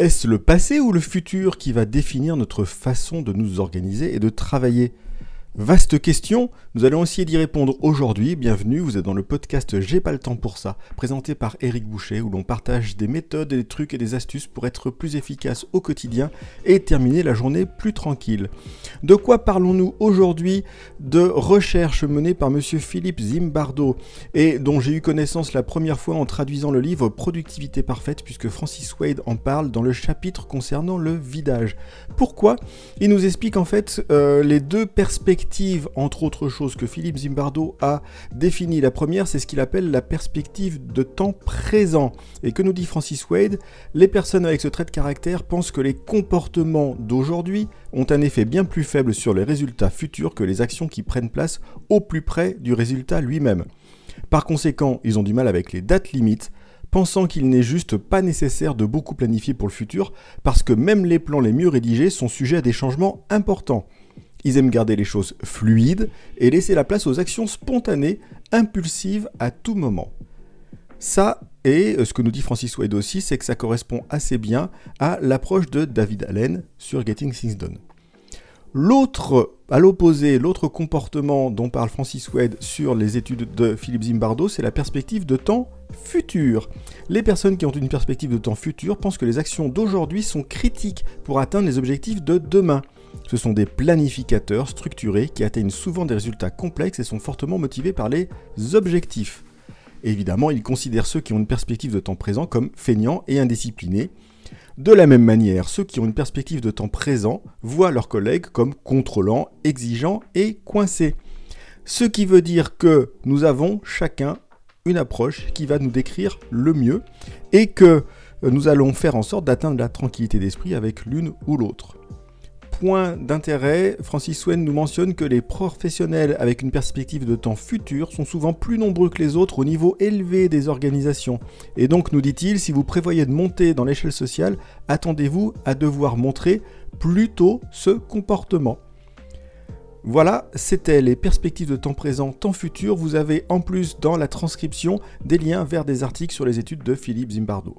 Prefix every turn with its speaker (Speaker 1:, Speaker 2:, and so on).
Speaker 1: Est-ce le passé ou le futur qui va définir notre façon de nous organiser et de travailler? Vaste question, nous allons essayer d'y répondre aujourd'hui. Bienvenue, vous êtes dans le podcast J'ai pas le temps pour ça, présenté par Eric Boucher, où l'on partage des méthodes, des trucs et des astuces pour être plus efficace au quotidien et terminer la journée plus tranquille. De quoi parlons-nous aujourd'hui? De recherches menées par monsieur Philippe Zimbardo et dont j'ai eu connaissance la première fois en traduisant le livre Productivité parfaite, puisque Francis Wade en parle dans le chapitre concernant le vidage. Pourquoi? Il nous explique en fait euh, les deux perspectives entre autres choses, que Philippe Zimbardo a défini. La première, c'est ce qu'il appelle la perspective de temps présent. Et que nous dit Francis Wade? Les personnes avec ce trait de caractère pensent que les comportements d'aujourd'hui ont un effet bien plus faible sur les résultats futurs que les actions qui prennent place au plus près du résultat lui-même. Par conséquent, ils ont du mal avec les dates limites, pensant qu'il n'est juste pas nécessaire de beaucoup planifier pour le futur, parce que même les plans les mieux rédigés sont sujets à des changements importants. Ils aiment garder les choses fluides et laisser la place aux actions spontanées, impulsives à tout moment. Ça, et euh, ce que nous dit Francis Wade aussi, c'est que ça correspond assez bien à l'approche de David Allen sur Getting Things Done. L'autre, à l'opposé, l'autre comportement dont parle Francis Wade sur les études de Philippe Zimbardo, c'est la perspective de temps futur. Les personnes qui ont une perspective de temps futur pensent que les actions d'aujourd'hui sont critiques pour atteindre les objectifs de demain. Ce sont des planificateurs structurés qui atteignent souvent des résultats complexes et sont fortement motivés par les objectifs. évidemment, ils considèrent ceux qui ont une perspective de temps présent comme feignants et indisciplinés. De la même manière, ceux qui ont une perspective de temps présent voient leurs collègues comme contrôlants, exigeants et coincés. Ce qui veut dire que nous avons chacun une approche qui va nous décrire le mieux et que nous allons faire en sorte d'atteindre la tranquillité d'esprit avec l'une ou l'autre point d'intérêt, Francis Swen nous mentionne que les professionnels avec une perspective de temps futur sont souvent plus nombreux que les autres au niveau élevé des organisations. Et donc, nous dit-il, si vous prévoyez de monter dans l'échelle sociale, attendez-vous à devoir montrer plutôt ce comportement. Voilà, c'était les perspectives de temps présent, temps futur. Vous avez en plus dans la transcription des liens vers des articles sur les études de Philippe Zimbardo.